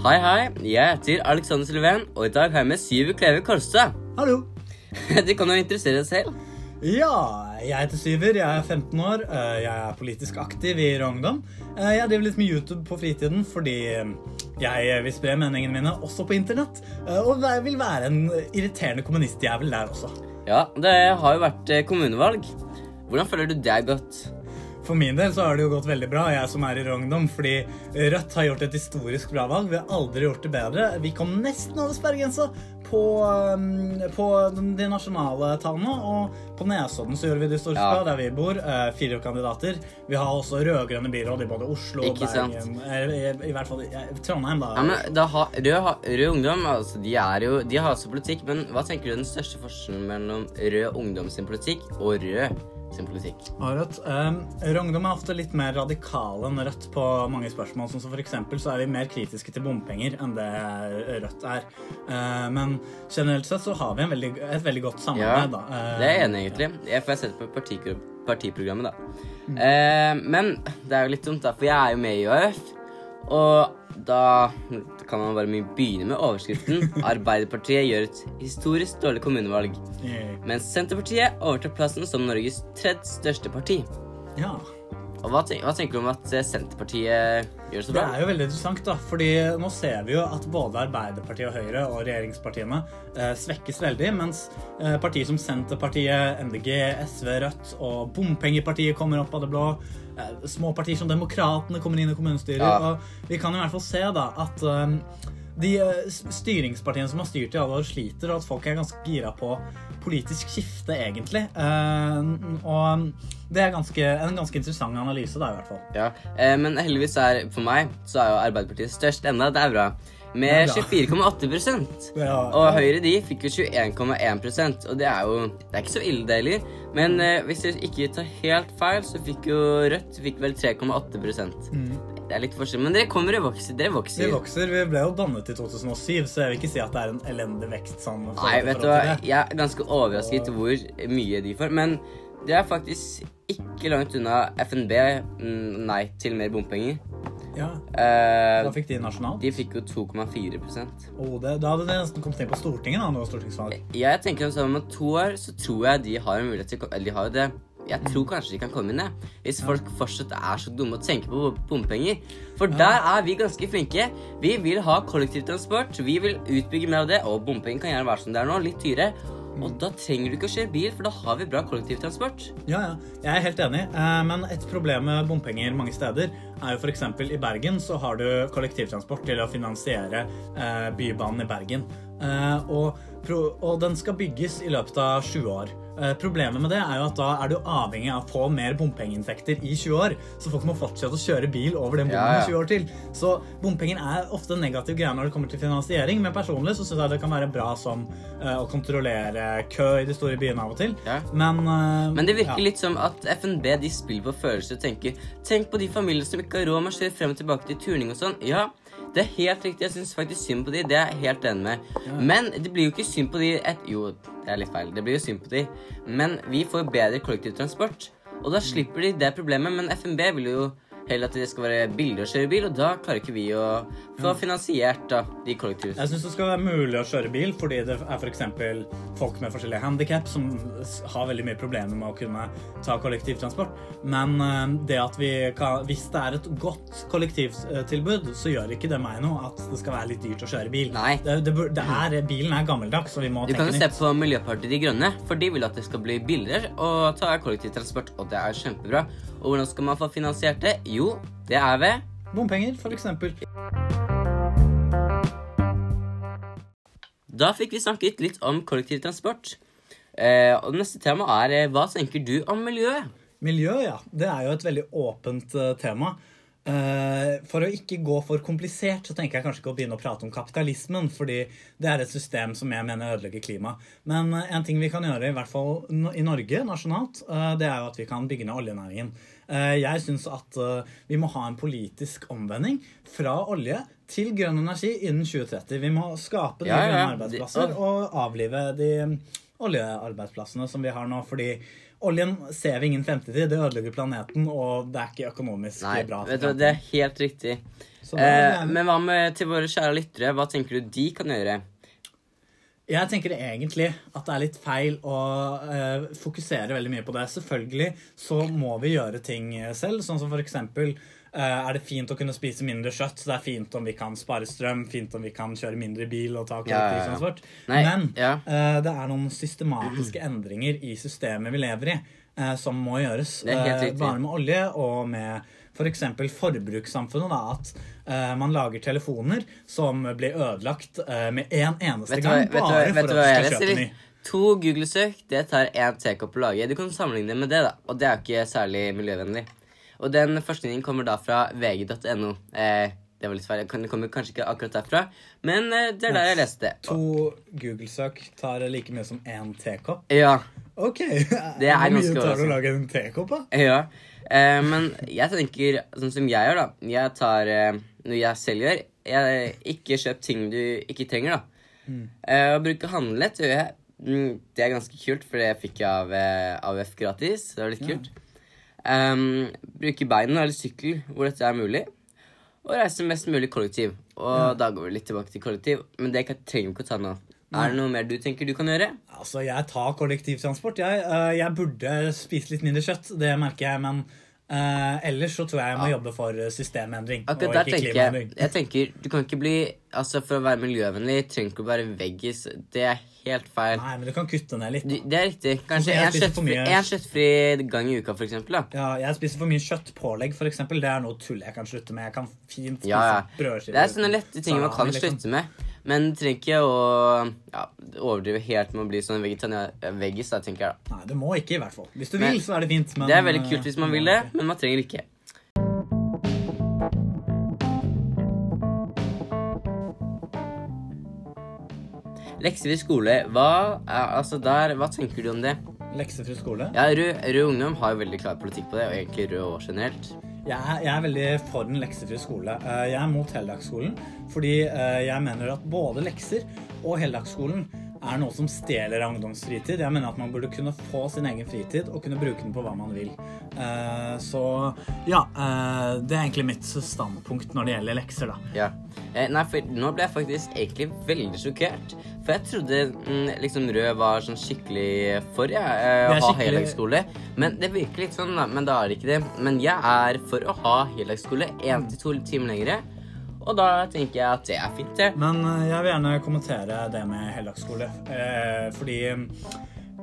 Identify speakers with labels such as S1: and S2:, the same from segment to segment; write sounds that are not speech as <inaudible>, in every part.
S1: Hei, hei. Jeg heter Alexander Sylven, og i dag har jeg med Syver Kleve Kolstad.
S2: Hallo. <laughs>
S1: Du kan jo interessere deg selv.
S2: Ja, jeg heter Syver, jeg er 15 år. eh, Jeg er politisk aktiv i Rød Eh, Jeg driver litt med YouTube på fritiden fordi eh, jeg vil spre meningene mine også på internett. Og jeg vil være en irriterende kommunistjævel der også.
S1: Ja, det har jo vært kommunevalg. Hvordan føler du er godt?
S2: For min del så har det jo gått veldig bra, jeg som er i Rød Ungdom, fordi Rødt har gjort et historisk bra valg. Vi har aldri gjort det bedre. Vi kom nesten over sperregrensa på, um, på de nasjonale tallene, og på Nesodden så gjør vi det historisk
S1: Ja.
S2: bra, der vi bor. eh, Fire kandidater. Vi har også rød-grønne byråd i både Oslo og Bergen. eh, I, I hvert fall Trondheim, da.
S1: Ja, men da ha, rød, rød, Ungdom altså, de, er jo, de har også politikk, men hva tenker du er den største forskjellen mellom Rød Ungdom sin politikk og Rød sin politikk?
S2: Og Rødt. Um, Rød er ofte litt mer radikale enn Rødt på mange spørsmål. Sånn som for eksempel så er vi mer kritiske til bompenger enn det Rødt er. Uh, men generelt sett så har vi en veldig, et veldig godt
S1: Ja,
S2: da. Uh,
S1: det er jeg enig i, egentlig. Jeg får sett på partiprogrammet, da. Eh, men det er jo litt dumt, da, for jeg er jo med i ØF. Og da kan man bare begynne med overskriften <laughs> 'Arbeiderpartiet gjør et historisk dårlig kommunevalg'. Mens Senterpartiet overtar plassen som Norges tredje største parti.
S2: Ja.
S1: Og hva, tenker, hva tenker du om at eh, Senterpartiet gjør det så
S2: Det er jo veldig interessant, da. Fordi nå ser vi jo at både Arbeiderpartiet og Høyre og regjeringspartiene eh, svekkes veldig, mens eh, partier som Senterpartiet, MDG, SV, Rødt og Bompengepartiet kommer opp av det blå. Eh, små partier som Demokratene kommer inn i kommunestyret.
S1: Ja.
S2: Og vi kan i hvert fall se da at eh, de eh, styringspartiene som har styrt i alle år, sliter, og at folk er ganske gira på politisk skifte, egentlig. Eh, og det er ganske, en ganske interessant analyse, da, i hvert fall.
S1: Ja, eh, Men heldigvis er for meg så er jo Arbeiderpartiet størst ennå. Det er bra. Med
S2: er
S1: 24,8 <laughs>
S2: Ja.
S1: Og Høyre de fikk jo 21,1% og det er jo Det er ikke så ille, det heller. Men hvis jeg ikke tar helt feil, så fikk jo Rødt fikk vel 3,8 Det er litt forskjell, men dere kommer og vokser. Dere vokser.
S2: Vi vokser. Vi ble jo dannet i 2007, så jeg vil ikke si at det er en elendig vekst. sånn.
S1: Nei, vet du hva, jeg er ganske overrasket hvor mye de får. Men det er faktisk ikke langt unna FNB mm, nei til mer bompenger.
S2: Ja,
S1: Uh,
S2: Hva fikk de nasjonalt?
S1: de fikk jo 2,4
S2: Oh, det, da hadde de nesten kommet inn på Stortinget, da, nå stortingsvalg.
S1: Jeg tenker om to år så tror jeg de har en mulighet til de har jo det. Jeg tror kanskje de kan komme jeg. Hvis folk fortsatt er så dumme og tenker på bompenger. For der er vi ganske flinke. Vi vil ha kollektivtransport. Vi vil utbygge mer av det. Og bompenger kan gjerne være som det er nå, litt dyrere. Og da trenger du ikke å kjøre bil, for da har vi bra kollektivtransport.
S2: Ja, ja. Jeg er helt enig, eh, men et problem med bompenger mange steder er jo f.eks. i Bergen så har du kollektivtransport til å finansiere eh, Bybanen i Bergen. Eh, og, og den skal bygges i løpet av 20 år. Eh, problemet med det er jo at da er du avhengig av å få mer bompengeinntekter i 20 år. Så folk må fortsette å kjøre bil over den bommen
S1: Ja, ja.
S2: i 20 år til. Så bompenger er ofte en negativ greie når det kommer til finansiering, men personlig så syns jeg det kan være bra som uh, å kontrollere kø i de store byene av og til.
S1: Ja.
S2: Men, uh,
S1: Men det virker
S2: ja.
S1: litt som at FNB de spiller på følelser og tenker Tenk på de familiene som ikke har råd med å kjøre frem og tilbake til turning og sånn. Ja, det er helt riktig. Jeg syns faktisk synd på de. Det er jeg helt enig med. Men det blir jo ikke synd på de et, Jo, det er litt feil. Det blir jo synd på de. Men vi får bedre kollektivtransport. Og da slipper de det problemet. Men FNB vil jo heller at det skal være billig å kjøre bil, og da klarer ikke vi å få finansiert da, de kollektiv...
S2: Jeg syns det skal være mulig å kjøre bil, fordi det er f.eks. folk med forskjellige handikap som har veldig mye problemer med å kunne ta kollektivtransport. Men eh, det at vi kan, hvis det er et godt kollektivtilbud, så gjør ikke det meg noe at det skal være litt dyrt å kjøre bil.
S1: Nei.
S2: Det, det, det er, bilen er gammeldags, så vi må
S1: Du kan jo se på Miljøpartiet De Grønne, for de vil at det skal bli billigere å ta kollektivtransport, og det er kjempebra. Og hvordan skal man få finansiert det? Jo, det er ved
S2: Bompenger, f.eks.
S1: Da fikk vi snakket litt om kollektivtransport. Eh, og neste tema er eh, hva tenker du om miljøet?
S2: Miljø, ja. Det er jo et veldig åpent eh, tema. Eh, for å ikke gå for komplisert, så tenker jeg kanskje ikke å begynne å prate om kapitalismen, fordi det er et system som jeg mener ødelegger klimaet. Men eh, en ting vi kan gjøre, i hvert fall i Norge nasjonalt, eh, det er jo at vi kan bygge ned oljenæringen. Jeg syns at vi må ha en politisk omvending fra olje til grønn energi innen 2030. Vi må skape de
S1: Ja, ja,
S2: grønne arbeidsplasser og avlive de oljearbeidsplassene som vi har nå. Fordi oljen ser vi ingen fremtid i. Det ødelegger planeten, og det er ikke økonomisk
S1: Nei,
S2: bra.
S1: vet du, det er helt riktig.
S2: Er
S1: Eh, men hva med til våre kjære lyttere? Hva tenker du de kan gjøre?
S2: Jeg tenker egentlig at det er litt feil å uh, fokusere veldig mye på det. Selvfølgelig så må vi gjøre ting selv, sånn som for eksempel er det fint å kunne spise mindre kjøtt, det er fint om vi kan spare strøm, fint om vi kan kjøre mindre bil og ta
S1: Ja, ja, ja.
S2: kollektivtransport.
S1: Nei,
S2: Men
S1: ja.
S2: eh, det er noen systematiske endringer i systemet vi lever i, uh, som må gjøres. Eh,
S1: riktig.
S2: bare med olje og med f.eks. forbrukssamfunnet. Da, at eh, man lager telefoner som blir ødelagt eh, med én eneste
S1: Vet
S2: gang.
S1: hva-
S2: bare
S1: vet
S2: for at du skal kjøpe ny.
S1: To Google-søk, det tar én tekopp å lage. Du kan sammenligne med det, da. Og det er ikke særlig miljøvennlig. Og den forskningen kommer da fra vg.no. Eh, det var litt feil. Det kommer kanskje ikke akkurat derfra, men eh, det er der jeg leste det.
S2: To Google-søk tar like mye som én tekopp.
S1: Ja.
S2: Ok.
S1: Det er
S2: Hvor mye tar det å lage en tekopp, da?
S1: Ja. Eh, men jeg tenker sånn som jeg gjør, da. Jeg tar eh, Noe jeg selv gjør. Jeg ikke kjøp ting du ikke trenger, da. Eh, å bruke handlenett gjør jeg. Mm, det er ganske kult, for det fikk jeg av eh, AUF gratis. Det var litt
S2: Ja.
S1: Um, bruke beina eller sykkel hvor dette er mulig. Og reise mest mulig kollektiv. Og da går vi litt tilbake til kollektiv, men det trenger vi ikke å ta nå. Er det noe mer du tenker du kan gjøre?
S2: Altså, jeg tar kollektivtransport. Jeg, uh, jeg burde spise litt mindre kjøtt, det merker jeg, men uh, ellers så tror jeg jeg må jobbe for eh, systemendring
S1: Akkurat
S2: og ikke
S1: tenker jeg,
S2: klimaendring.
S1: jeg tenker, Du kan ikke bli Altså For å være miljøvennlig trenger ikke å være veggis. Det er helt feil.
S2: Nei, men du kan kutte ned litt.
S1: Du, det er riktig. Kanskje
S2: én
S1: kjøttfri, kjøttfri gang i uka, for. Da.
S2: Ja, jeg spiser for mye kjøttpålegg, eksempel. Det er noe tull jeg kan slutte med. Jeg kan fint spise
S1: Ja, ja.
S2: brødskiver.
S1: Det er sånne lette ting man kan
S2: liksom.
S1: slutte med. Men du trenger ikke å ja, overdrive helt med å bli sånn veggis, da, tenker jeg. da.
S2: Nei, det må ikke, i hvert fall. Hvis du
S1: Men-
S2: vil, så er det fint. Men,
S1: Det er veldig
S2: eh,
S1: kult hvis man vil det, men man trenger ikke. Lekser i skole, hva, altså der, hva tenker du om det?
S2: Leksefri skole?
S1: Ja, Rød, rød Ungdom har jo veldig klar politikk på det, og egentlig Rød òg generelt.
S2: Jeg er, jeg er veldig for den leksefrie skole. Eh, Jeg er mot heldagsskolen fordi eh, jeg mener at både lekser og heldagsskolen er noe som stjeler av ungdoms. Jeg mener at man burde kunne få sin egen fritid og kunne bruke den på hva man vil. Eh, Så ja, eh, det er egentlig mitt standpunkt når det gjelder lekser, da.
S1: Ja. Eh, nei, for nå ble jeg faktisk egentlig veldig sjokkert. For jeg trodde mm, liksom Rød var sånn skikkelig for ja, å ha
S2: skikkelig-
S1: heldagsskole. Men det virker litt sånn, da. Men da er det ikke det. Men jeg er for å ha heldagsskole én til to timer lengre. Og da tenker jeg at det er fint, det.
S2: Men eh, jeg vil gjerne kommentere det med heldagsskole. Eh, fordi mm,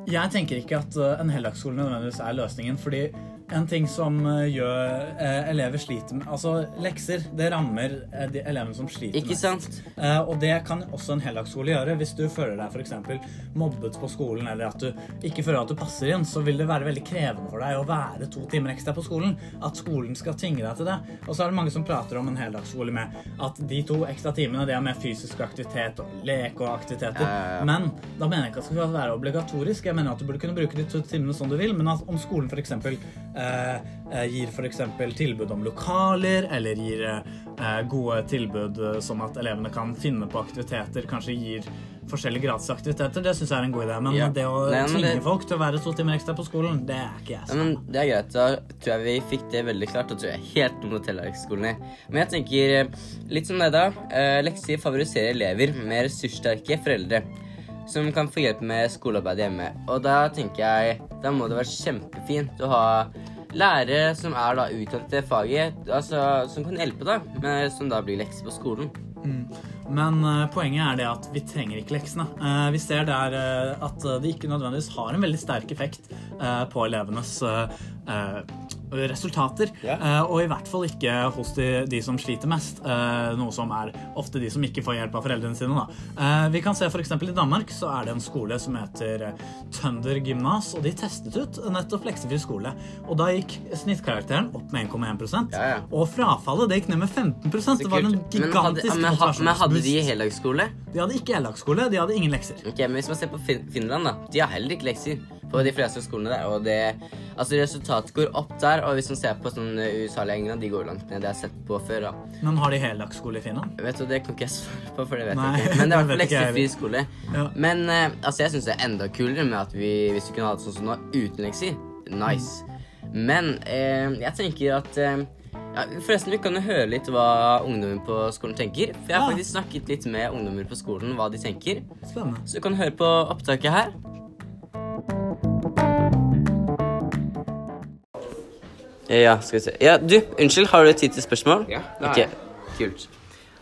S2: jeg tenker ikke at eh, en heldagsskole nødvendigvis er løsningen. Fordi en ting som eh, gjør eh, elever sliter med Altså, lekser, det rammer eh, de elevene som sliter
S1: Ikke
S2: mest.
S1: sant?
S2: Eh, og det kan også en heldagsskole gjøre. Hvis du føler deg f.eks. mobbet på skolen, eller at du ikke føler at du passer inn, så vil det være veldig krevende for deg å være to timer ekstra på skolen. At skolen skal tvinge deg til det. Og så er det mange som prater om en heldagsskole med at de to ekstra timene det er med fysisk aktivitet og lek og aktiviteter.
S1: Ja, ja, ja.
S2: Men da mener jeg ikke at det skal være obligatorisk. Jeg mener at du burde kunne bruke de to timene som du vil, men at om skolen f.eks. Eh, eh, gir f.eks. tilbud om lokaler, eller gir eh, gode tilbud sånn at elevene kan finne på aktiviteter, kanskje gir forskjellige gratis aktiviteter, det syns jeg er en god idé. Men
S1: Ja.
S2: det å
S1: Nei, men
S2: tvinge
S1: det-
S2: folk til å være to timer ekstra på skolen, det er ikke jeg
S1: Ja, men Det er greit. Da tror jeg vi fikk det veldig klart. Og tror jeg helt om mot i Men jeg tenker litt som det, da. Eh, Lekser favoriserer elever med ressurssterke foreldre. Som kan få hjelp med skolearbeidet hjemme. Og da tenker jeg Da må det være kjempefint å ha lærere som er da utdannet til faget, altså som kan hjelpe, da. Men som da blir lekser på skolen.
S2: Men uh, poenget er det at vi trenger ikke leksene. Uh, vi ser der uh, at det ikke nødvendigvis har en veldig sterk effekt på elevenes uh, resultater. Eh, og i hvert fall ikke hos de, de som sliter mest. eh, noe som er ofte de som ikke får hjelp av foreldrene sine. Da. Eh, vi kan se f.eks. i Danmark så er det en skole som heter eh, Tønder gymnas, og de testet ut nettopp leksefri skole. Og da gikk snittkarakteren opp med 1,1
S1: Ja, ja.
S2: og frafallet det gikk ned med 15% Det var en gigantisk
S1: men, hadde, men hadde de heldagsskole?
S2: De hadde ikke heldagsskole, de hadde ingen lekser.
S1: Ok, men Hvis man ser på fin Finland, da. De har heller ikke lekser på de fleste skolene der. Og det, altså resultatet går opp der. Og hvis man ser på sånn eh, USA eller England, de går langt ned. Det har jeg sett på før. da.
S2: Men har de heldagsskole i Finland?
S1: Vet du, Det kan ikke jeg svare på, for det vet
S2: Nei,
S1: jeg ikke. Men det er i <laughs> hvert fall leksefri skole.
S2: Ja.
S1: Men eh, altså, jeg syns det er enda kulere med at vi, hvis vi kunne ha det sånn som nå, uten lekser. Nice. Men eh, jeg tenker at eh, ja, Forresten, vi kan jo høre litt hva ungdommen på skolen tenker. For jeg har
S2: Ja.
S1: faktisk snakket litt med ungdommer på skolen hva de tenker.
S2: Spennende.
S1: Så du kan høre på opptaket her. Ja, skal vi se. Ja, du, unnskyld, har du tid til spørsmål?
S3: Ja, det har jeg. Okay.
S1: Kult.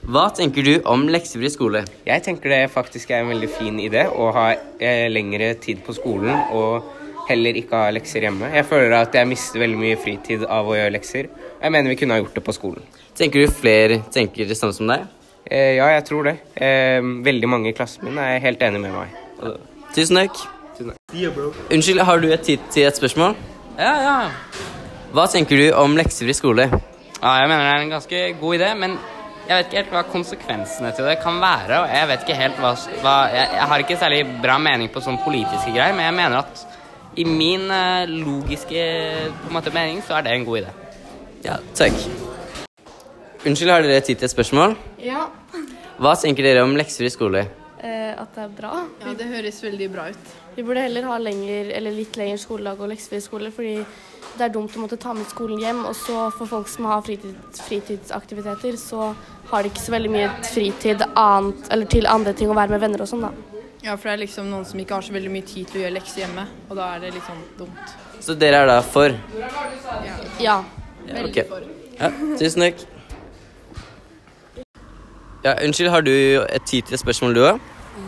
S1: Hva tenker du om leksefri skole?
S3: Jeg tenker det faktisk er en veldig fin idé å ha eh, lengre tid på skolen og heller ikke ha lekser hjemme. Jeg føler at jeg mister veldig mye fritid av å gjøre lekser. Jeg mener vi kunne ha gjort det på skolen.
S1: Tenker du flere tenker det samme som deg?
S3: Eh, ja, jeg tror det. Eh, veldig mange i klassen min er helt enig med meg.
S1: Tusen takk. Unnskyld, har du et tid til et spørsmål?
S4: Ja, ja.
S1: Hva tenker du om leksefri skole?
S4: ja. Jeg mener det er en ganske god idé, men jeg vet ikke helt hva konsekvensene til det kan være. Og jeg vet ikke helt hva, hva jeg, jeg har ikke særlig bra mening på sånne politiske greier, men jeg mener at i min eh, logiske på en måte, mening så er det en god idé.
S1: Ja, takk. Unnskyld, har dere tid til et spørsmål?
S5: Ja,
S1: Hva tenker dere om leksefri skole?
S5: eh, at det er bra.
S6: Ja, det høres veldig bra ut.
S5: Vi burde heller ha lenger, eller litt lengre skoledag og leksefri skole, fordi det er dumt å måtte ta med skolen hjem. Og så for folk som har fritid, fritidsaktiviteter, så har de ikke så veldig mye fritid annet, eller til andre ting å være med venner og sånn, da.
S6: Ja, for det er liksom noen som ikke har så veldig mye tid til å gjøre lekser hjemme, og da er det litt sånn dumt.
S1: Så dere er da for?
S5: Ja.
S6: Veldig
S1: ok.
S6: for.
S1: Ja, tusen takk. Ja, unnskyld, har du et tid til et spørsmål, du òg?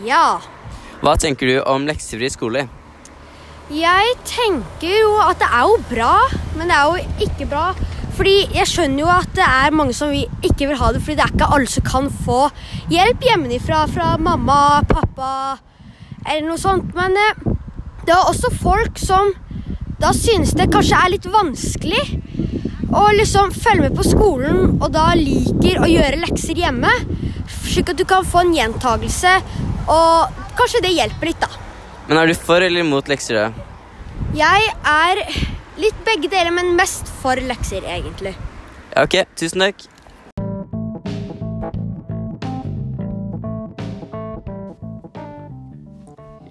S7: Ja.
S1: Hva tenker du om leksefri skole?
S7: Jeg tenker jo at det er jo bra, men det er jo ikke bra. Fordi jeg skjønner jo at det er mange som vi ikke vil ha det, fordi det er ikke alle som kan få hjelp hjemmefra fra mamma, pappa eller noe sånt. Men eh, det er også folk som da synes det kanskje er litt vanskelig å liksom følge med på skolen, og da liker å gjøre lekser hjemme, slik at du kan få en gjentagelse, og kanskje det hjelper litt, da.
S1: Men er du for eller imot lekser, da?
S7: Jeg er litt begge deler, men mest for lekser, egentlig.
S1: Ja, ok, tusen takk.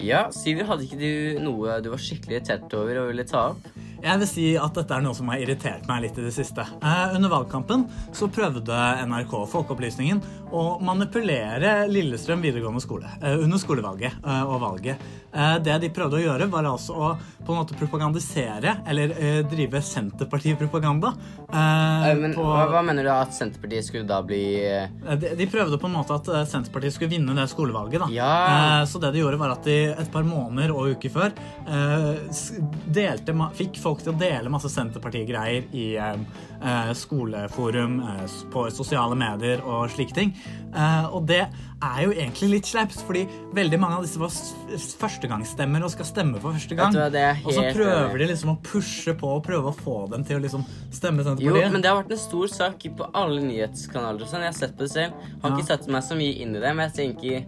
S1: Ja, Syver, hadde ikke du noe du var skikkelig irritert over og ville ta opp?
S2: Jeg vil si at dette er noe som har irritert meg litt i det siste. Eh, under valgkampen så prøvde NRK Folkeopplysningen å manipulere Lillestrøm videregående skole eh, under skolevalget eh, og valget. Eh, det de prøvde å gjøre, var altså å på en måte propagandisere, eller eh, drive Senterpartipropaganda. Eh,
S1: men
S2: på-
S1: hva, mener du at Senterpartiet skulle da bli
S2: De, de prøvde på en måte at Senterpartiet skulle vinne det skolevalget. da.
S1: Ja.
S2: Så det de gjorde var at de et par måneder og uker før delte, fikk folk til å dele masse Senterpartigreier i skoleforum, eh, på sosiale medier og slike ting. Eh, Og det er jo egentlig litt sleipt, fordi veldig mange av disse var førstegangsstemmer og skal stemme for første gang. Og så prøver de liksom å pushe på og prøve å få dem til å liksom stemme
S1: Jo, men det har vært en stor sak på alle nyhetskanaler sånn. Jeg har sett på det selv. Har
S2: Ja.
S1: ikke satt meg så mye inn i det, men jeg tenker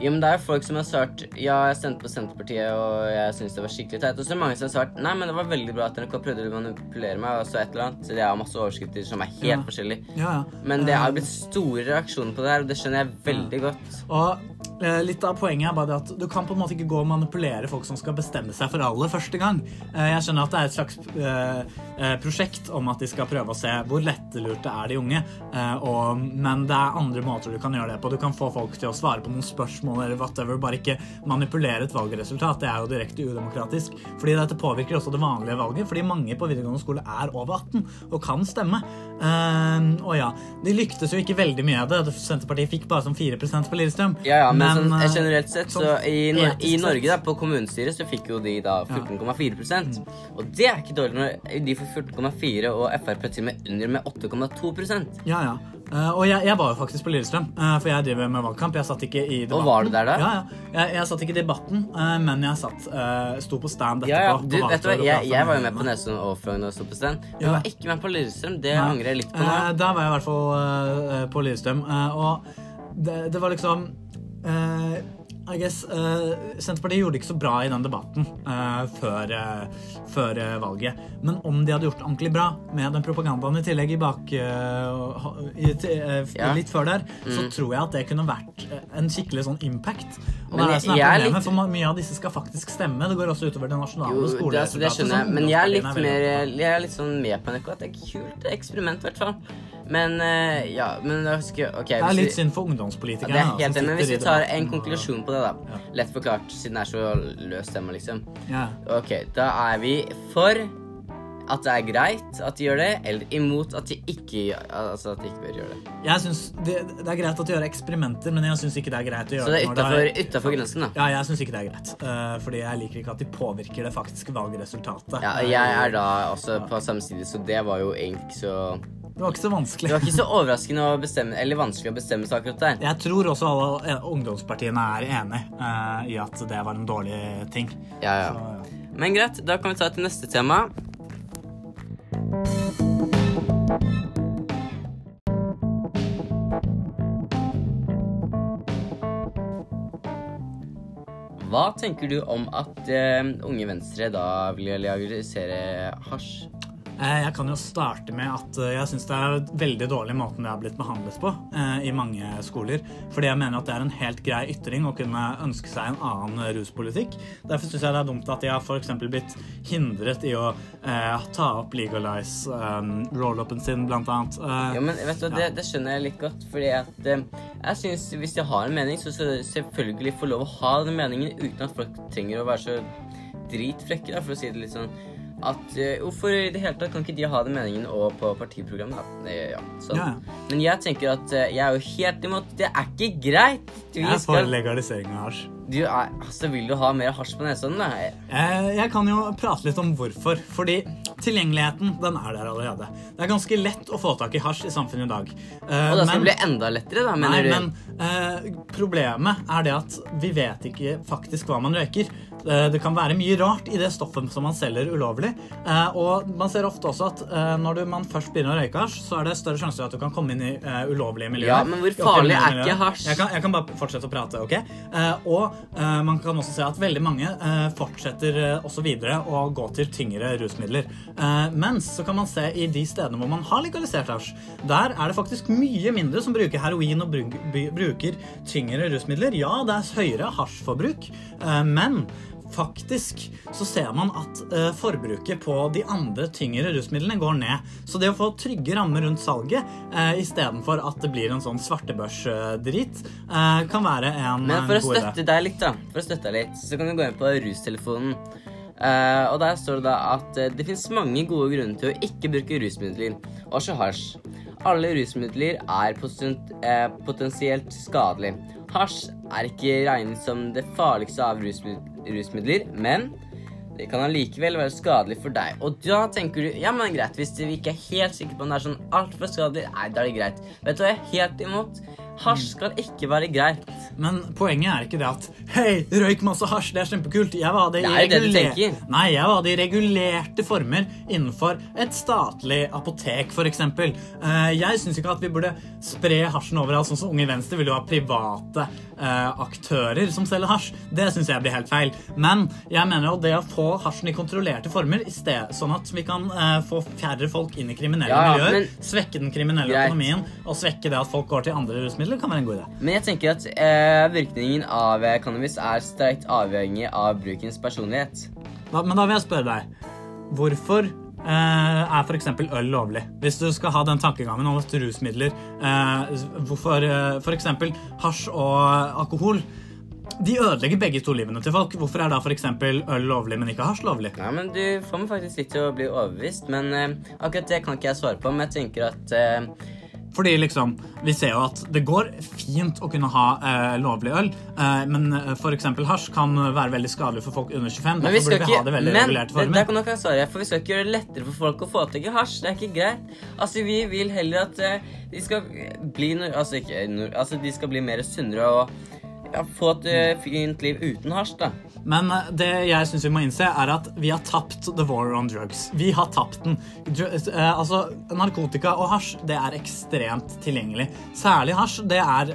S1: jo, men Det er jo folk som har svart ja, jeg stemte på Senterpartiet og jeg syns det var skikkelig teit. Og så er det mange som har svart nei, men det var veldig bra at NRK prøvde å manipulere meg. Og så et eller annet. Så det er masse overskrifter som er helt
S2: Ja.
S1: forskjellige.
S2: Ja, ja.
S1: Men det
S2: Eh,
S1: har blitt store reaksjoner på det her, og det skjønner jeg veldig godt.
S2: Og eh, litt av poenget er bare at du kan på en måte ikke gå og manipulere folk som skal bestemme seg for aller første gang. Eh, jeg skjønner at det er et slags eh, eh, prosjekt om at de skal prøve å se hvor lettelurte er de unge, eh, men det er andre måter du kan gjøre det på. Du kan få folk til å svare på noen spørsmål eller whatever, bare ikke manipulere et valgresultat. Det er jo direkte udemokratisk. Fordi dette påvirker også det vanlige valget, fordi mange på videregående skole er over 18 og kan stemme. Eh, og ja, de lyktes jo ikke veldig mye av det. Senterpartiet fikk bare som 4 på Lillestrøm.
S1: Ja, ja, men, sånn,
S2: eh,
S1: generelt sett, så i, i Norge, da, på kommunestyret, så fikk jo de da 14,4% Og det er ikke dårlig når de får 14,4 og Frp til og med under med 8,2%
S2: Ja, ja. Uh, og jeg, jeg var jo faktisk på Lillestrøm, uh, for jeg driver med valgkamp. Jeg satt ikke i debatten.
S1: Og var du der da?
S2: Ja, ja. Jeg, jeg satt ikke i debatten, uh, men jeg satt, sto på stand etterpå.
S1: Ja, ja. Du, vet du hva, jeg, jeg var jo
S2: med
S1: på Nesodden og Frogn og sto på stand. Du
S2: Ja.
S1: var ikke med på Lillestrøm. Det angrer jeg litt på nå.
S2: da var jeg i hvert fall på Lillestrøm. og det, det var liksom eh, I guess, uh, Senterpartiet gjorde det ikke så bra i den debatten uh, før, før valget. Men om de hadde gjort det ordentlig bra med den propagandaen i tillegg i bak i, eh, litt før der, så tror jeg at det kunne vært en skikkelig sånn impact. Og
S1: Men
S2: det er det som er
S1: er
S2: problemet,
S1: litt-
S2: for mye av disse skal faktisk stemme. Det går også utover det nasjonale
S1: Jo, det, altså, det
S2: skoleresultatet.
S1: skjønner jeg, men jeg er litt mer Jeg er litt sånn med på NRK at det er kult eksperiment, i hvert fall. Men eh, ja, men jeg husker.
S2: Det er litt synd for
S1: Ja, det er helt enig, men hvis vi tar en konklusjon på det, da.
S2: Ja.
S1: Lett forklart, siden det er så løst tema, liksom.
S2: Ja.
S1: Ok, da er vi for at det er greit at de gjør det, eller imot at de ikke, altså at de ikke bør gjøre det.
S2: Jeg synes det, det er greit at de gjør eksperimenter, men jeg syns ikke det er greit å gjøre
S1: Så det er utafor, utafor grensen, da.
S2: Ja, jeg syns ikke det er greit. Uh, fordi jeg liker ikke at de påvirker det faktiske valgresultatet.
S1: Ja, jeg er da også på samme side, så det var jo egentlig ikke så
S2: Det var ikke så vanskelig.
S1: Det var ikke så overraskende å bestemme, eller vanskelig å bestemme seg akkurat der.
S2: Jeg tror også alle eh, ungdomspartiene er enig uh, i at det var en dårlig ting.
S1: Ja, ja.
S2: Så,
S1: Men greit, da kan vi ta til neste tema. Hva tenker du om at uh, Unge Venstre da vil legalisere hasj?
S2: Eh, Jeg kan jo starte med at eh, jeg syns det er veldig dårlig måten det har blitt behandlet på eh, i mange skoler. Fordi jeg mener at det er en helt grei ytring å kunne ønske seg en annen ruspolitikk. Derfor syns jeg det er dumt at de har f.eks. blitt hindret i å eh, ta opp legalize eh, roll-upen sin, blant annet. Eh,
S1: Ja, men vet du, det, det skjønner jeg litt godt, fordi at eh, jeg synes hvis de har en mening, så skal de selvfølgelig få lov å ha den meningen uten at folk trenger å være så dritfrekke, da, for å si det litt sånn. At uh, Hvorfor i det hele tatt kan ikke de ha den meningen òg på partiprogrammet? da? Ja, sånn.
S2: Ja.
S1: Men jeg tenker at uh, jeg er jo helt imot Det er ikke greit! Du,
S2: jeg er for
S1: skal,
S2: legalisering av hasj.
S1: du er, altså, vil du ha mer hasj på nesa?
S2: Eh, Jeg kan jo prate litt om hvorfor. Fordi tilgjengeligheten den er der allerede. Det er ganske lett å få tak i hasj i samfunnet i dag. Eh,
S1: Og da skal
S2: men-
S1: det bli enda lettere, da,
S2: Nei,
S1: mener du?
S2: men eh, problemet er det at vi vet ikke faktisk hva man røyker. Eh, det kan være mye rart i det stoffet som man selger ulovlig. Eh, og man ser ofte også at eh, når man først begynner å røyke hasj, så er det større sjanse for at du kan komme inn i ulovlige miljøer.
S1: Ja, men hvor farlig er ikke hasj?
S2: Jeg kan, jeg kan bare fortsette å prate, ok? Og man kan også se at veldig mange fortsetter også videre å gå til tyngre rusmidler. Mens så kan man se i de stedene hvor man har legalisert hasj, der er det faktisk mye mindre som bruker heroin og bruker tyngre rusmidler. Ja, det er høyere hasjforbruk, men faktisk så ser man at eh, forbruket på de andre tyngre rusmidlene går ned. Så det å få trygge rammer rundt salget eh, istedenfor at det blir en sånn svartebørsdrit, eh, kan være en
S1: Men for
S2: eh,
S1: å
S2: god idé.
S1: støtte deg litt, da, for å støtte deg litt, så kan du gå inn på rustelefonen. Eh, og der står det da at eh, det finnes mange gode grunner til å ikke bruke rusmidler, også hasj. Alle rusmidler er eh, potensielt skadelig. Hasj er ikke regnet som det farligste av rusmid- rusmidler, men det kan allikevel være skadelig for deg. Og da tenker du ja, men greit, hvis vi ikke er helt sikre på om det er sånn altfor skadelig, nei, da er det greit. Vet du hva jeg er helt imot? Hasj skal ikke være greit.
S2: Men poenget er ikke det at Hei, røyk masse hasj, det er kjempekult. Jeg var det, i
S1: Det det
S2: reguler-. Nei, jeg var det i regulerte former innenfor et statlig apotek, f.eks. Uh, jeg syns ikke at vi burde spre hasjen overalt, sånn som Unge Venstre vil jo ha private uh, aktører som selger hasj. Det syns jeg blir helt feil. Men jeg mener jo det å få hasjen i kontrollerte former, i sted, sånn at vi kan uh, få færre folk inn i kriminelle
S1: Ja,
S2: miljøer,
S1: men-
S2: svekke den kriminelle
S1: Greit.
S2: økonomien og svekke det at folk går til andre rusmidler, kan være en god idé.
S1: Men jeg tenker at eh, virkningen av eh, cannabis er sterkt avhengig av brukens personlighet.
S2: Da, men da vil jeg spørre deg. Hvorfor eh, er f.eks. øl lovlig? Hvis du skal ha den tankegangen om at rusmidler eh, Hvorfor eh, f.eks. hasj og alkohol de ødelegger begge to livene til folk. Hvorfor er da f.eks. øl lovlig, men ikke hasj lovlig?
S1: Ja, men Du får meg faktisk litt til å bli overbevist, men eh, akkurat det kan ikke jeg svare på. Men jeg tenker at eh,
S2: Fordi liksom, vi ser jo at det går fint å kunne ha eh, lovlig øl, eh, men f.eks. for eksempel hasj kan være veldig skadelig for folk under 25.
S1: Men vi skal ikke
S2: ha det veldig
S1: Men
S2: regulerte
S1: det,
S2: former.
S1: der kan dere svare, for vi skal ikke gjøre det lettere for folk å få tak i hasj. Det er ikke greit. Altså, Vi vil heller at eh, de skal bli altså, ikke, altså, de skal bli mer sunnere og ja, få et eh, fint liv uten hasj, da.
S2: Men eh, det jeg syns vi må innse, er at vi har tapt the war on drugs. Vi har tapt den. Dr eh, altså, narkotika og hasj det er ekstremt tilgjengelig. Særlig hasj. Det er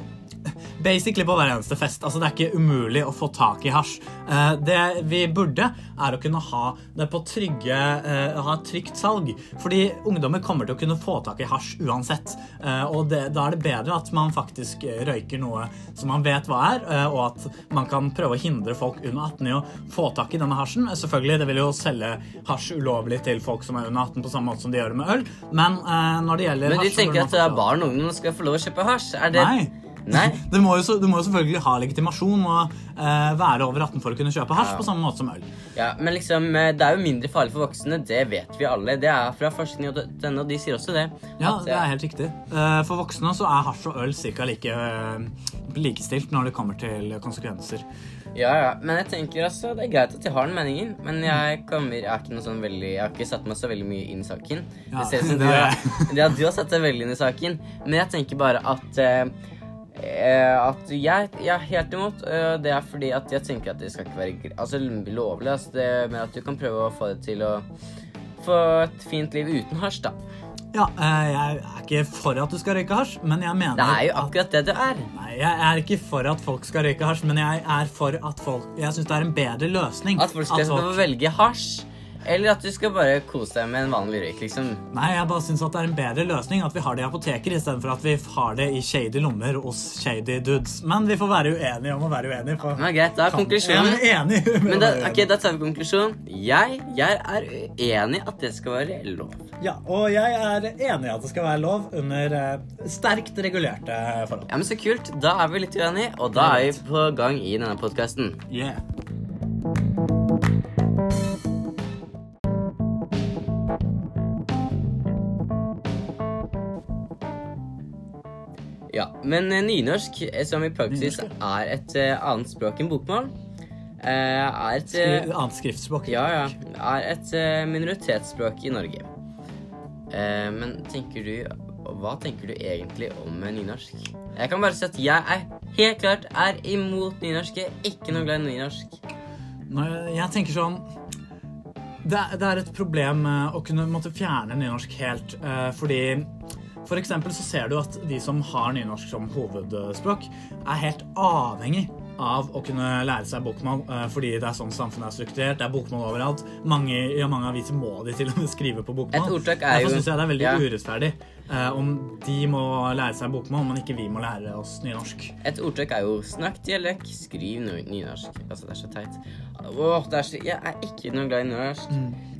S2: basically på hver eneste fest. Altså, det er ikke umulig å få tak i hasj. Eh, det vi burde, er å kunne ha det på trygge eh, Ha et trygt salg. Fordi ungdommer kommer til å kunne få tak i hasj uansett. Eh, og det, da er det bedre at man faktisk røyker noe som man vet hva er, eh, og at man kan prøve å hindre folk under 18 i å få tak i denne hasjen. Selvfølgelig, det vil jo selge hasj ulovlig til folk som er under 18 på samme måte som de gjør det med øl, men eh, når det gjelder
S1: Men de
S2: hasj
S1: tenker at det er barn og ungdom skal få lov å kjøpe hasj? Er det
S2: Nei. <laughs> Du må, jo, du må jo selvfølgelig ha legitimasjon og eh, være over 18 for å kunne kjøpe hasj på samme måte som øl.
S1: Ja, men liksom, eh, det er jo mindre farlig for voksne, det vet vi alle. Det er fra forskning, og denne, og de sier også det.
S2: Ja, det er helt riktig. Eh, For voksne så er hasj og øl ca. Like, eh, likestilt når det kommer til konsekvenser.
S1: Ja, ja, men jeg tenker altså, det er greit at jeg har den meningen, men jeg kommer, jeg er ikke noe sånn veldig, jeg har ikke satt meg så veldig mye inn i saken.
S2: Ja,
S1: det ser ut som <laughs> du,
S2: det <laughs>
S1: ja, du har satt deg veldig inn i saken, men jeg tenker bare at, eh, eh, at jeg, jeg er helt imot, eh, det er fordi at jeg tenker at det skal ikke være altså, lovlig, altså, det, men at du kan prøve å få det til å få et fint liv uten hasj, da.
S2: Ja, eh, jeg er ikke for at du skal røyke hasj, men jeg mener
S1: Det er jo
S2: at
S1: akkurat det det er.
S2: Nei, jeg er ikke for at folk skal røyke hasj, men jeg er for at folk Jeg syns det er en bedre løsning.
S1: At folk skal få velge hasj, eller at du skal bare kose deg med en vanlig røyk, liksom.
S2: Nei, jeg bare syns at det er en bedre løsning at vi har det i apoteker istedenfor at vi har det i shady lommer hos shady dudes. Men vi får være uenige om å være uenige. For
S1: Men greit, da er konklusjonen
S2: Jeg er enig
S1: Men da, ok, da tar vi konklusjonen. Jeg, jeg er uenig i at det skal være lov.
S2: Ja, og jeg er enig i at det skal være lov under uh, sterkt regulerte forhold.
S1: Ja, men Så kult. Da er vi litt uenige, og da er vi på gang i denne podkasten.
S2: Yeah.
S1: Ja, Men eh, nynorsk, eh, som i praksis er et eh, annet språk enn bokmål, er et
S2: Annet skriftspråk.
S1: Ja, ja. Er et minoritetsspråk i Norge. Men tenker du Hva tenker du egentlig om nynorsk? Jeg kan bare si at jeg er helt klart er imot nynorsk. Jeg er ikke noe glad i nynorsk.
S2: Når jeg tenker sånn det er, det er et problem å kunne måtte fjerne nynorsk helt, fordi for eksempel så ser du at de som har nynorsk som hovedspråk, er helt avhengig av å kunne lære seg bokmål, eh, fordi det er sånn samfunnet er strukturert. Det er bokmål overalt. Mange, ja, mange aviser må de til og med skrive på bokmål.
S1: Et ordtak er jo-
S2: Derfor syns jeg det er veldig
S1: Ja.
S2: urettferdig eh, om de må lære seg bokmål, men ikke vi må lære oss nynorsk.
S1: Et ordtak er jo 'snakk dialekt, skriv nynorsk'. Altså, det er så teit. Åh, er så, jeg er ikke noe glad i nynorsk.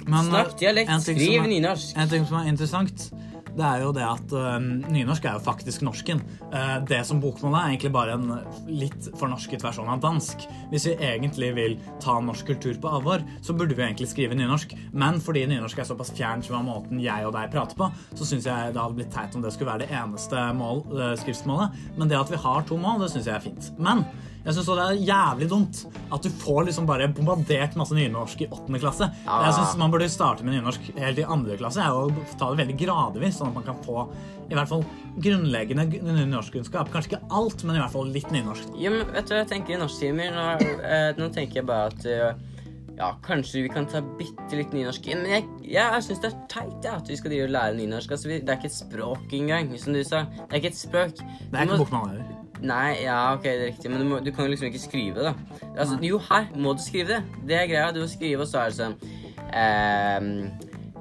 S2: Men,
S1: Snakk dialekt, skriv nynorsk.
S2: En ting som er interessant, det er jo det at uh, nynorsk er jo faktisk norsken. Uh, det som bokmål er, er egentlig bare en litt fornorsket versjon av dansk. Hvis vi egentlig vil ta norsk kultur på alvor, så burde vi egentlig skrive nynorsk. Men fordi nynorsk er såpass fjernt fra måten jeg og deg prater på, så syns jeg det hadde blitt teit om det skulle være det eneste mål, uh, skriftsmålet. Men det at vi har to mål, det syns jeg er fint. Men jeg syns det er jævlig dumt at du får liksom bare bombardert masse nynorsk i åttende klasse.
S1: Ja.
S2: Jeg synes man burde starte med nynorsk helt i andre klasse og ta det veldig gradvis, sånn at man kan få i hvert fall grunnleggende nynorskkunnskap. Kanskje ikke alt, men i hvert fall litt nynorsk.
S1: Jo, men vet du hva jeg tenker i norsktimer? Nå, eh, nå tenker jeg bare at eh, ja, kanskje vi kan ta bitte litt nynorsk inn. Men jeg, jeg syns det er teit ja, at vi skal drive og lære nynorsk. Altså, vi, det er ikke et språk engang, som du sa. Det er ikke et språk.
S2: Det er ikke bokmål heller.
S1: Nei, ja, ok, det er riktig, men du, må, du kan jo liksom ikke skrive det, da. Altså, jo, her må du skrive det. Det er greia. Du må skrive, og så er det sånn ehm,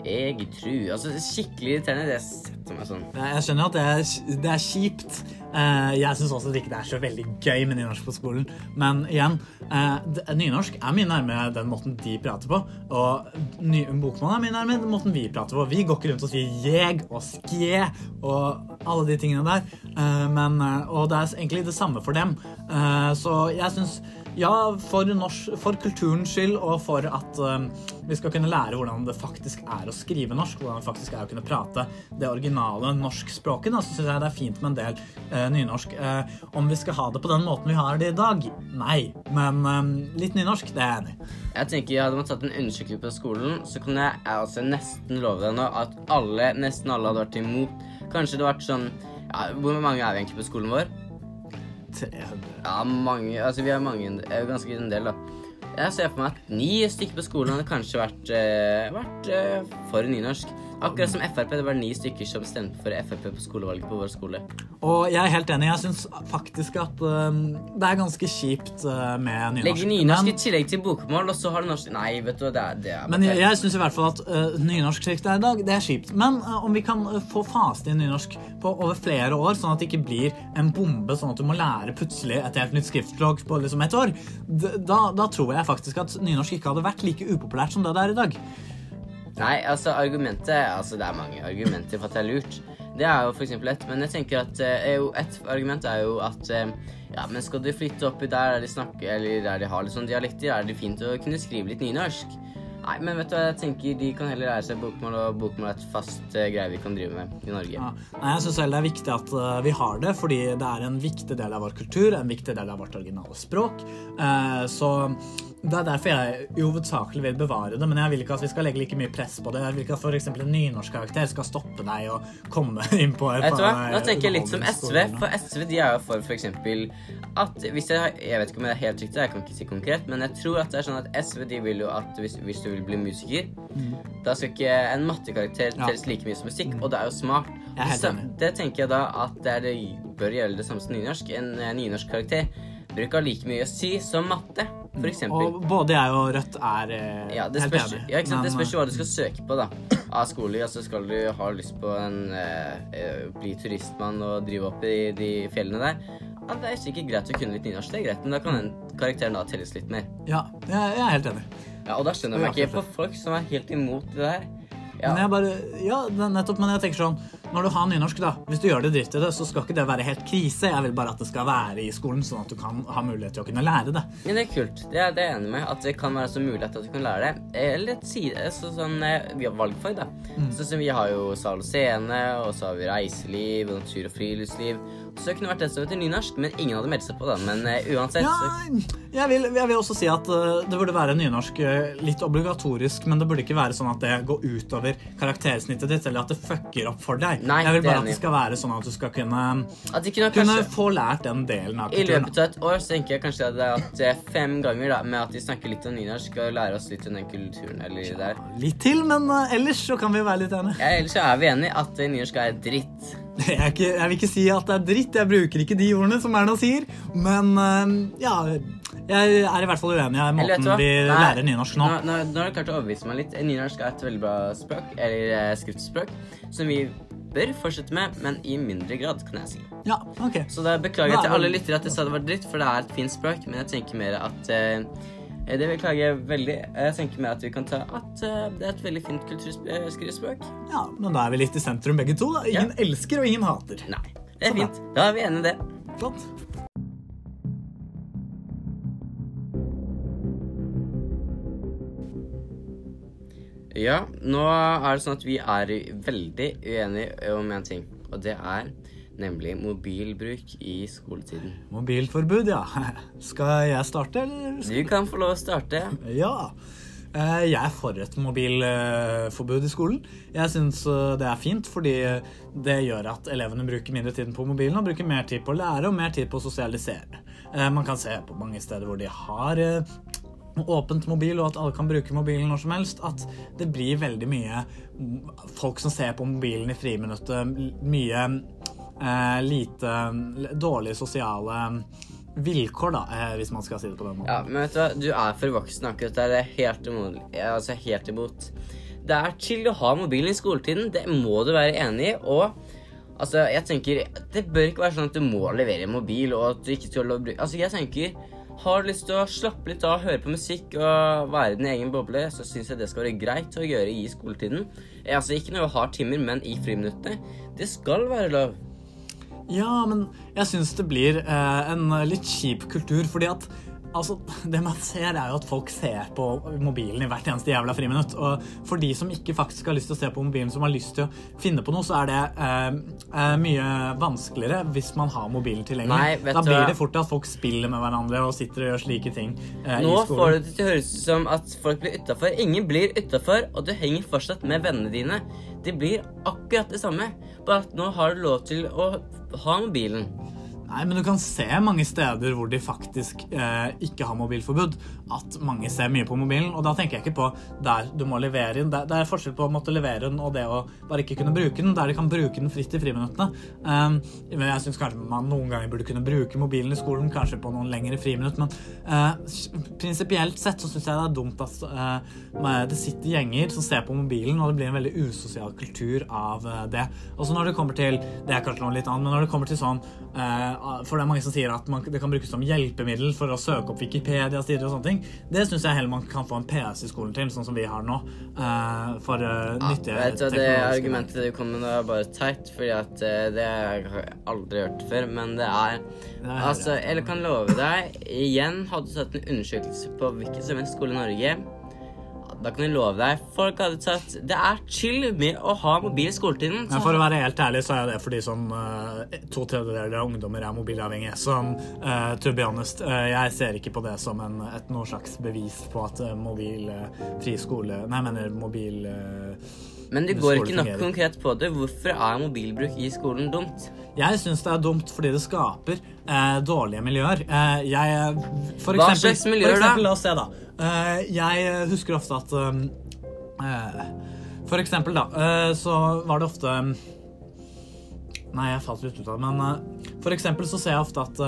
S1: Jeg tror Altså, skikkelig irriterende. Det setter meg sånn.
S2: Jeg jeg skjønner at det er, det er kjipt. Eh, jeg syns også det ikke er så veldig gøy med nynorsk på skolen. Men igjen, eh, nynorsk er mye nærmere den måten de prater på. Og ny, bokmål er mye nærmere den måten vi prater på. Vi går ikke rundt og sier 'jeg' og 'skje' og alle de tingene der. Eh, men, eh, og det er egentlig det samme for dem. Eh, så jeg syns ja, for, norsk, for kulturens skyld og for at eh, vi skal kunne lære hvordan det faktisk er å skrive norsk, hvordan det faktisk er å kunne prate det originale norskspråket, da, så syns jeg det er fint med en del uh, nynorsk. Uh, om vi skal ha det på den måten vi har det i dag? Nei. Men eh, litt nynorsk, det er enig.
S1: Jeg tenker Hadde man tatt en undersøkelse på skolen, så kunne jeg altså nesten love deg nå at alle, nesten alle hadde vært imot. Kanskje det har vært sånn ja, Hvor mange er vi egentlig på skolen vår?
S2: 300.
S1: Ja, mange Altså, vi er mange eh, Ganske en del, da. Jeg ser for meg at ni stykker på skolen hadde kanskje vært, eh, vært eh, for nynorsk. Akkurat som Frp. Det var ni stykker som stemte for Frp på skolevalget på vår skole.
S2: Og jeg er helt enig. Jeg syns faktisk at øhm, det er ganske kjipt uh, med nynorsk.
S1: Legge nynorsk
S2: Men-
S1: i tillegg til bokmål, og så har du norsk Nei, vet du, det er, det er
S2: Men jeg, jeg syns i hvert fall at uh, nynorsk slik det er i dag, det er kjipt. Men uh, om vi kan øh, få fast inn nynorsk på over flere år, sånn at det ikke blir en bombe, sånn at du må lære plutselig et helt nytt skriftspråk på liksom et år, da, da tror jeg faktisk at nynorsk ikke hadde vært like upopulært som det det er i dag.
S1: Nei, altså argumentet Altså det er mange argumenter for at det er lurt. Det er jo eksempel ett, men jeg tenker at eh, et argument er jo at eh, ja, men skal du flytte oppi der der de snakker, eller der de har litt sånn dialekter, er det fint å kunne skrive litt nynorsk. Nei, men vet du hva, jeg tenker de kan heller lære seg bokmål, og bokmål er et fast eh, greie vi kan drive med i Norge.
S2: Ja. Nei, jeg syns det er viktig at uh, vi har det, fordi det er en viktig del av vår kultur, en viktig del av vårt originale språk. Uh, så det er derfor jeg hovedsakelig vil bevare det, men jeg vil ikke at vi skal legge like mye press på det. Jeg vil ikke at f.eks. en nynorskkarakter skal stoppe deg og komme <laughs> inn på et
S1: Nå tenker jeg litt som SV, for SV de er jo for f.eks. at hvis jeg, jeg vet ikke om det er helt riktig, jeg kan ikke si konkret, men jeg tror at det er sånn at SV de vil jo at hvis, hvis du vil bli musiker, da skal ikke en mattekarakter
S2: Mm. Ja.
S1: telles like mye som musikk, og det er jo smart. Så det tenker jeg da at det, er det bør gjelde det samme som nynorsk. En nynorsk nynorskkarakter ha like mye å si som matte, eksempel.
S2: Og både jeg og Rødt er eh,
S1: Ja, det
S2: helt
S1: spørs,
S2: enig.
S1: ja, ikke sant? det spørs jo hva du skal søke på da av skole. Altså skal du ha lyst på en eh, eh, bli turistmann og drive opp i de fjellene der, ja, det er sikkert greit å kunne litt nynorsk, det er greit, men da kan den karakteren da telles litt mer.
S2: Ja, jeg, jeg er helt enig.
S1: Ja, og da skjønner jeg meg ikke på folk som er helt imot det der. Ja,
S2: Men jeg bare, ja, nettopp, men jeg tenker sånn Når du har nynorsk, da, hvis du gjør det dritt i det, så skal ikke det være helt krise. Jeg vil bare at det skal være i skolen, sånn at du kan ha mulighet til å kunne lære det.
S1: men det er kult. Det er det er jeg enig med, at det kan være så mulighet at du kan lære det. Eller et side, så sånn, eh, vi har valgfag da. Sånn som vi har jo sal og scene, og så har vi reiseliv, natur og friluftsliv. Så det kunne vært det som heter nynorsk, men ingen hadde meldt seg på da. Men uh, uansett,
S2: Ja, jeg vil, jeg vil også si at uh, det burde være nynorsk uh, litt obligatorisk, men det burde ikke være sånn at det går utover karaktersnittet ditt, eller at det fucker opp for deg.
S1: Nei,
S2: jeg vil bare at det skal være sånn at du skal kunne,
S1: At de kunne
S2: kunne få lært den delen av kulturen.
S1: I løpet av et år så tenker jeg kanskje at det er fem ganger da, med at de snakker litt om nynorsk og lærer oss litt om den kulturen eller der.
S2: Litt til, men ellers så kan vi være litt enige.
S1: Ja, ellers så er vi enige at nynorsk er dritt.
S2: Jeg, ikke, jeg vil ikke si at det er dritt, jeg bruker ikke de ordene som Erna sier, men uh, ja Jeg er i hvert fall uenig i måten vi
S1: Nei.
S2: lærer nynorsk nå.
S1: Nå, nå, nå har du klart å overbevise meg litt. Nynorsk er et veldig bra språk, eller eh, skriftspråk, som vi bør fortsette med, men i mindre grad, kan jeg si.
S2: Ja, ok.
S1: Så da beklager jeg til alle lyttere at jeg sa det var dritt, for det er et fint språk, men jeg tenker mer at eh, det beklager jeg veldig. Jeg tenker meg at vi kan ta at eh, det er et veldig fint kulturskriftspråk.
S2: Ja, Men da er vi litt i sentrum begge to. da. Ingen elsker, og ingen hater.
S1: Nei, det er
S2: Sånn,
S1: fint. Da er vi enige i det.
S2: Flott.
S1: Ja, nå er det sånn at vi er veldig uenige om en ting, og det er nemlig mobilbruk i skoletiden.
S2: Mobilforbud, ja. <laughs> Skal jeg starte, eller?
S1: Du kan få lov å starte.
S2: Ja. Eh, Jeg er for et mobilforbud i skolen. Jeg syns eh, det er fint, fordi det gjør at elevene bruker mindre tid på mobilen og bruker mer tid på å lære og mer tid på å sosialisere. Eh, Man kan se på mange steder hvor de har åpent mobil, og at alle kan bruke mobilen når som helst, at det blir veldig mye folk som ser på mobilen i friminuttet. Mye lite dårlige sosiale vilkår, da, eh, hvis man skal si det på den måten.
S1: Ja, men vet du hva, du er for voksen akkurat der. Det er helt imot. Altså helt imot. Det er chill å ha mobilen i skoletiden. Det må du være enig i. Og altså, jeg tenker Det bør ikke være sånn at du må levere mobil, og at du ikke skal lov å bruke Altså, jeg tenker har du lyst til å slappe litt av, høre på musikk og være i din egen boble, så syns jeg det skal være greit å gjøre i skoletiden. Eh, Altså ikke når du har timer, men i friminuttene. Det skal være lov.
S2: Ja, men jeg syns det blir eh, en litt kjip kultur, fordi at Altså, <laughs> Det man ser, er jo at folk ser på mobilen i hvert eneste jævla friminutt. Og for de som ikke faktisk har lyst til å se på mobilen, som har lyst til å finne på noe, så er det eh, eh, mye vanskeligere hvis man har mobilen tilgjengelig.
S1: Nei,
S2: da
S1: du
S2: blir det fort at folk spiller med hverandre og sitter og gjør slike ting eh,
S1: Nå får det til å høres ut som at folk blir utafor. Ingen blir utafor, og du henger fortsatt med vennene dine. Det blir akkurat det samme, bare at nå har du lov til å ha mobilen.
S2: Nei, men du kan se mange steder hvor de faktisk eh, ikke har mobilforbud, at mange ser mye på mobilen. Og da tenker jeg ikke på der du må levere inn. Det, er forskjell på å måtte levere den og det å bare ikke kunne bruke den, der de kan bruke den fritt i friminuttene. Um, men jeg syns kanskje man noen ganger burde kunne bruke mobilen i skolen, kanskje på noen lengre friminutt. Men eh, prinsipielt sett så syns jeg det er dumt at eh, det sitter gjenger som ser på mobilen, og det blir en veldig usosial kultur av eh, det. Og så når det kommer til Det er kanskje noe litt annet, men når det kommer til sånn For det er mange som sier at man, det kan brukes som hjelpemiddel for å søke opp Wikipedia-sider og sånne ting. Det syns jeg heller man kan få en PC i skolen til, sånn som vi har nå. Uh, for uh, nyttige
S1: Vet du Det argumentet du kom med, er bare teit, fordi at uh, det har jeg aldri hørt før. Men det er
S2: Det er
S1: Altså, eller kan love deg Igjen, hadde du satt en undersøkelse på hvilken som helst skole i Norge da kan jeg love deg, folk hadde sagt Det er chill med å ha mobil i skoletiden.
S2: Men for å være helt ærlig, så er det fordi sånn uh, to tredjedeler av ungdommer er mobilavhengige. Så uh, to be honest, uh, jeg ser ikke på det som en, et noe slags bevis på at uh, mobilfri skole Nei, jeg mener mobil eh,
S1: Men du går ikke nok
S2: fungerer.
S1: konkret på det. Hvorfor er mobilbruk i skolen dumt?
S2: Jeg syns det er dumt fordi det skaper eh, dårlige miljøer. Eh, jeg for
S1: Hva
S2: eksempel,
S1: slags miljøer,
S2: for eksempel,
S1: da?
S2: La oss se, da. Eh, jeg husker ofte at um, eh, For eksempel, da, eh, så var det ofte Nei, jeg falt litt ut av det, men eh, for eksempel så ser jeg ofte at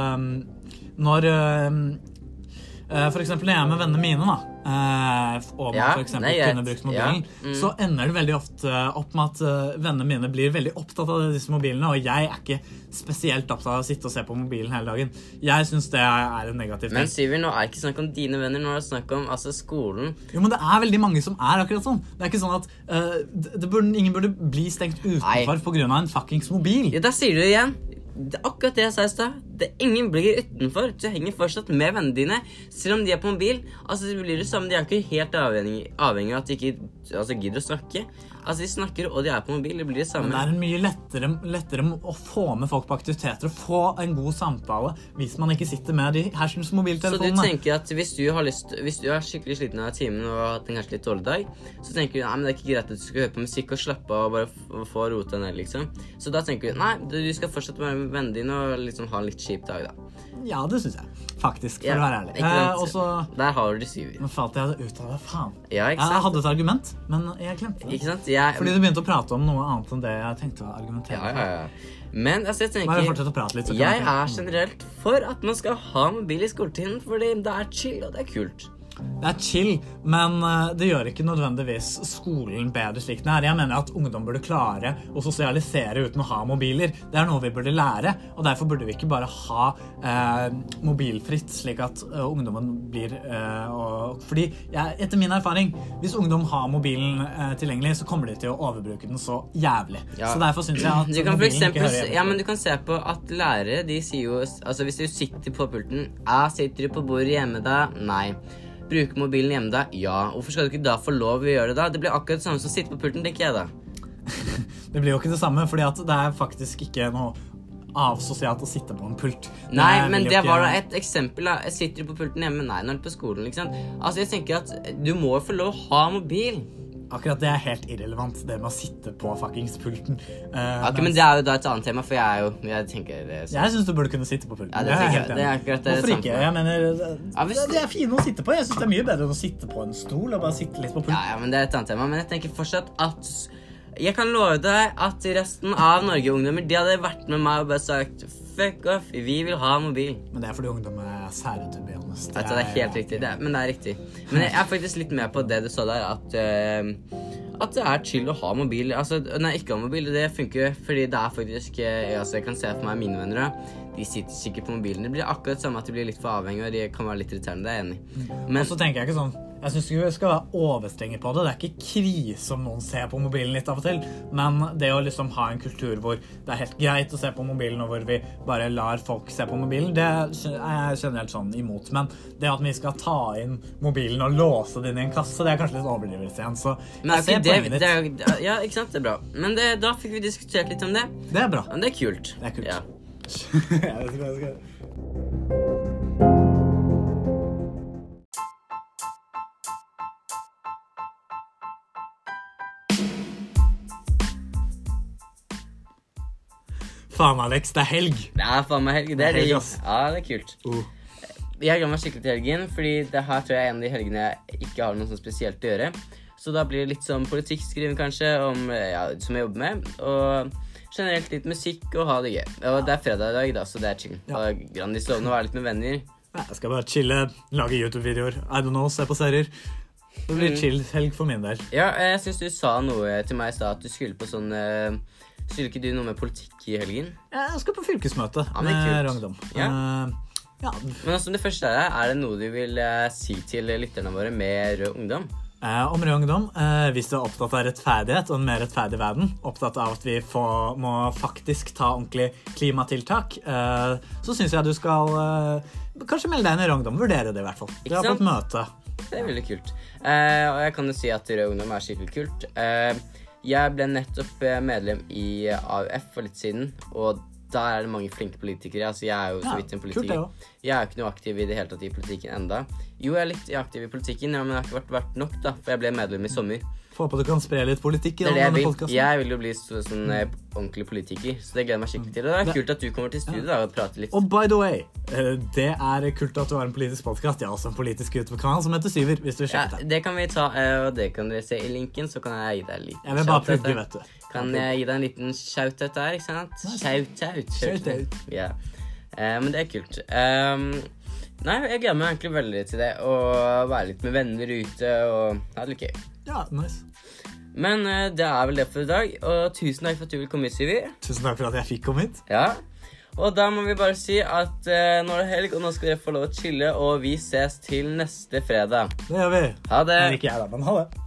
S2: når eh, For eksempel når jeg er med vennene mine, da, eh, og man
S1: Ja, er
S2: kunne brukt mobilen,
S1: Ja, mm.
S2: så ender det veldig ofte opp med at eh, vennene mine blir veldig opptatt av disse mobilene, og jeg er ikke spesielt opptatt av å sitte og se på mobilen hele dagen. Jeg syns det er en negativ ting.
S1: Men Syver, nå er det ikke snakk om dine venner, nå er det snakk om altså skolen.
S2: Jo, men det er veldig mange som er akkurat sånn. Det er ikke sånn at uh, burde, ingen burde bli stengt utenfor pga. en fuckings mobil.
S1: Ja, Der sier du det igjen. Det er akkurat det jeg sa i stad. Ingen blir utenfor. Du henger fortsatt med vennene dine, selv om de er på mobil. Altså, det blir det samme. De er ikke helt avhengig, avhengig av at de ikke altså, gidder å snakke. Altså, De snakker, og de er på mobil. Det blir det samme.
S2: Men det er mye lettere, lettere å få med folk på aktiviteter og få en god samtale hvis man ikke sitter med de hersens mobiltelefonene.
S1: Så du tenker at hvis du, har lyst, hvis du er skikkelig sliten av timen og har hatt en kanskje litt dårlig dag, så tenker du nei, men det er ikke greit at du skal høre på musikk og slappe av og bare få rota ned, liksom. Så da tenker du nei, du skal fortsette med vennene dine og liksom ha en litt kjip dag, da.
S2: Ja, det syns jeg. Faktisk, for
S1: Ja,
S2: å være ærlig. Eh, og så
S1: Der har du syver.
S2: Nå falt jeg ut av det. Faen.
S1: Ja,
S2: Jeg hadde et argument, men jeg glemte det.
S1: Jeg,
S2: Fordi du begynte å prate om noe annet enn det jeg tenkte å argumentere
S1: ja, ja, ja. Men altså, jeg tenker
S2: prate litt.
S1: Jeg er generelt for at man skal ha mobil i skoletiden, fordi det er chill, og det er kult.
S2: Det er chill, men eh, det gjør ikke nødvendigvis skolen bedre slik den er. Jeg mener at ungdom burde klare å sosialisere uten å ha mobiler. Det er noe vi burde lære, og derfor burde vi ikke bare ha eh, mobilfritt, slik at uh, ungdommen blir uh, og, Fordi, ja, etter min erfaring, hvis ungdom har mobilen uh, tilgjengelig, så kommer de til å overbruke den så jævlig.
S1: Ja.
S2: Så derfor syns jeg at
S1: Du kan mobilen
S2: mobilen ikke hører hjemme
S1: ja, men du kan se på at lærere de sier jo Altså Hvis du sitter på pulten Ja, sitter du på bordet hjemme da? Nei. Bruker mobilen hjemme da? Ja. Hvorfor skal du ikke da få lov å gjøre det da? Det blir akkurat det samme som å sitte på pulten, tenker jeg da. <laughs>
S2: Det blir jo ikke det samme, fordi at det er faktisk ikke noe avsosialt å sitte på en pult.
S1: Nei, men det var da et eksempel. da Sitter du på pulten hjemme? Nei, når du er på skolen. ikke sant? Altså Jeg tenker at du må jo få lov å ha mobil.
S2: Akkurat det er helt irrelevant, det med å sitte på fuckings pulten.
S1: Uh, okay, men Det er jo da et annet tema, for jeg er jo Jeg tenker eh, så.
S2: Jeg syns du burde kunne sitte på pulten.
S1: Ja, det jeg. Det er akkurat det
S2: Hvorfor ikke? Jeg mener, det,
S1: Ja, hvis-
S2: det er fine å sitte på. Jeg syns det er mye bedre enn å sitte på en stol og bare sitte litt på pulten.
S1: Ja, ja, men det er et annet tema. Men jeg tenker fortsatt at Jeg kan love deg at resten av Norge-ungdommer De hadde vært med meg og bare sagt Fuck off, vi vil ha mobil.
S2: Men det er fordi ungdom er sære, to be honest.
S1: Det, det er helt riktig. Det er, men det er riktig. Men jeg er faktisk litt med på det du sa der, at uh, at det er chill å ha mobil. Altså, nei, ikke ha mobil, det funker jo, fordi det er faktisk altså, Jeg kan se for meg mine venner, da. De sitter sikkert på mobilen. Det blir akkurat samme at de blir litt for avhengige, og de kan være litt irriterende. Det er jeg enig i. Men
S2: Og så tenker jeg ikke sånn Jeg syns ikke vi skal være overstrenge på det. Det er ikke krise om noen ser på mobilen litt av og til, men det å liksom ha en kultur hvor det er helt greit å se på mobilen, og hvor vi bare lar folk se på mobilen, det er jeg generelt sånn imot. Men det at vi skal ta inn mobilen og låse den i en kasse, det er kanskje litt overdrivelse igjen. Så
S1: Men
S2: jeg ser
S1: er det,
S2: poenget ditt.
S1: er, Ja, ikke sant? Det er bra. Men det, da fikk vi diskutert litt om det.
S2: Det er bra.
S1: Men det er kult.
S2: Det er kult.
S1: Ja. <laughs>
S2: Jeg skal- jeg skal- Faen, Alex, det er helg.
S1: Det er faen meg helg. Det
S2: Det er
S1: er
S2: helg, ass.
S1: Ja, det er kult.
S2: Uh.
S1: Jeg gleder meg skikkelig til helgen, fordi det her tror jeg er en av de helgene jeg ikke har noe sånn spesielt å gjøre. Så da blir det litt sånn politikkskriving, kanskje, om, ja, som jeg jobber med. Og generelt litt musikk og ha det gøy. Og det er fredag i dag, da, så det er chill.
S2: Ja.
S1: Og Grandis sovne og være litt med venner.
S2: Jeg skal bare chille, lage YouTube-videoer. I don't know, se på serier. Det blir
S1: Mm.
S2: chill-helg for min del.
S1: Ja, jeg syns du sa noe til meg i stad, at du skulle på sånn eh, Skulle ikke du noe med politikk i helgen?
S2: Jeg skal på fylkesmøte
S1: Ja,
S2: med
S1: kult. Ja.
S2: Uh, ja.
S1: Men altså, det første er, er det noe du vil uh, si til lytterne våre med Rød Ungdom?
S2: Uh, om rød ungdom, hvis du er opptatt av rettferdighet og en mer rettferdig verden, opptatt av at vi får, må faktisk ta ordentlig klimatiltak, så syns jeg du skal kanskje melde deg inn i Rød Ungdom. Vurdere det, i hvert fall.
S1: Du
S2: har
S1: fått
S2: møte.
S1: Det er veldig kult. Og jeg kan jo si at Rød Ungdom er skikkelig kult. Eh, jeg ble nettopp eh, medlem i AUF for litt siden, og der er det mange flinke politikere. Altså, jeg er jo så vidt en politiker. Jeg er jo ikke noe aktiv i det hele tatt i politikken enda. Jo, jeg er litt aktiv i politikken, ja, men det har ikke vært, vært nok, da, for jeg ble medlem i sommer.
S2: Får håpe du kan spre litt politikk i
S1: Det jeg
S2: denne
S1: vil.
S2: podcasten.
S1: Jeg vil jo bli så, sånn eh, ordentlig politiker, så det gleder jeg meg skikkelig til. Og det er kult at du kommer til studio da, og prater litt.
S2: Og by the way, eh, det er kult at du har en politisk podkast. Jeg har også en politisk YouTube-kanal som heter Syver, hvis du
S1: Ja,
S2: sjekker den.
S1: det kan vi ta, eh, og det kan dere se i linken, så kan jeg gi deg en liten
S2: Jeg vil bare plugge, vet du.
S1: Kan jeg gi deg en liten shout-out der, ikke sant? Shout-out.
S2: Shout-out.
S1: Ja. Men det er kult. Um, nei, jeg gleder meg egentlig veldig til det. Å være litt med venner ute og ha det litt gøy.
S2: Ja, nice.
S1: Men uh, det er vel det for i dag. Og tusen takk for at du vil komme hit, Syvi.
S2: Tusen takk for at jeg fikk komme hit.
S1: Ja. Og da må vi bare si at uh, nå er det helg, og nå skal dere få lov å chille, og vi ses til neste fredag.
S2: Det gjør vi.
S1: Ha det.
S2: Men ikke jeg, da, men ha det.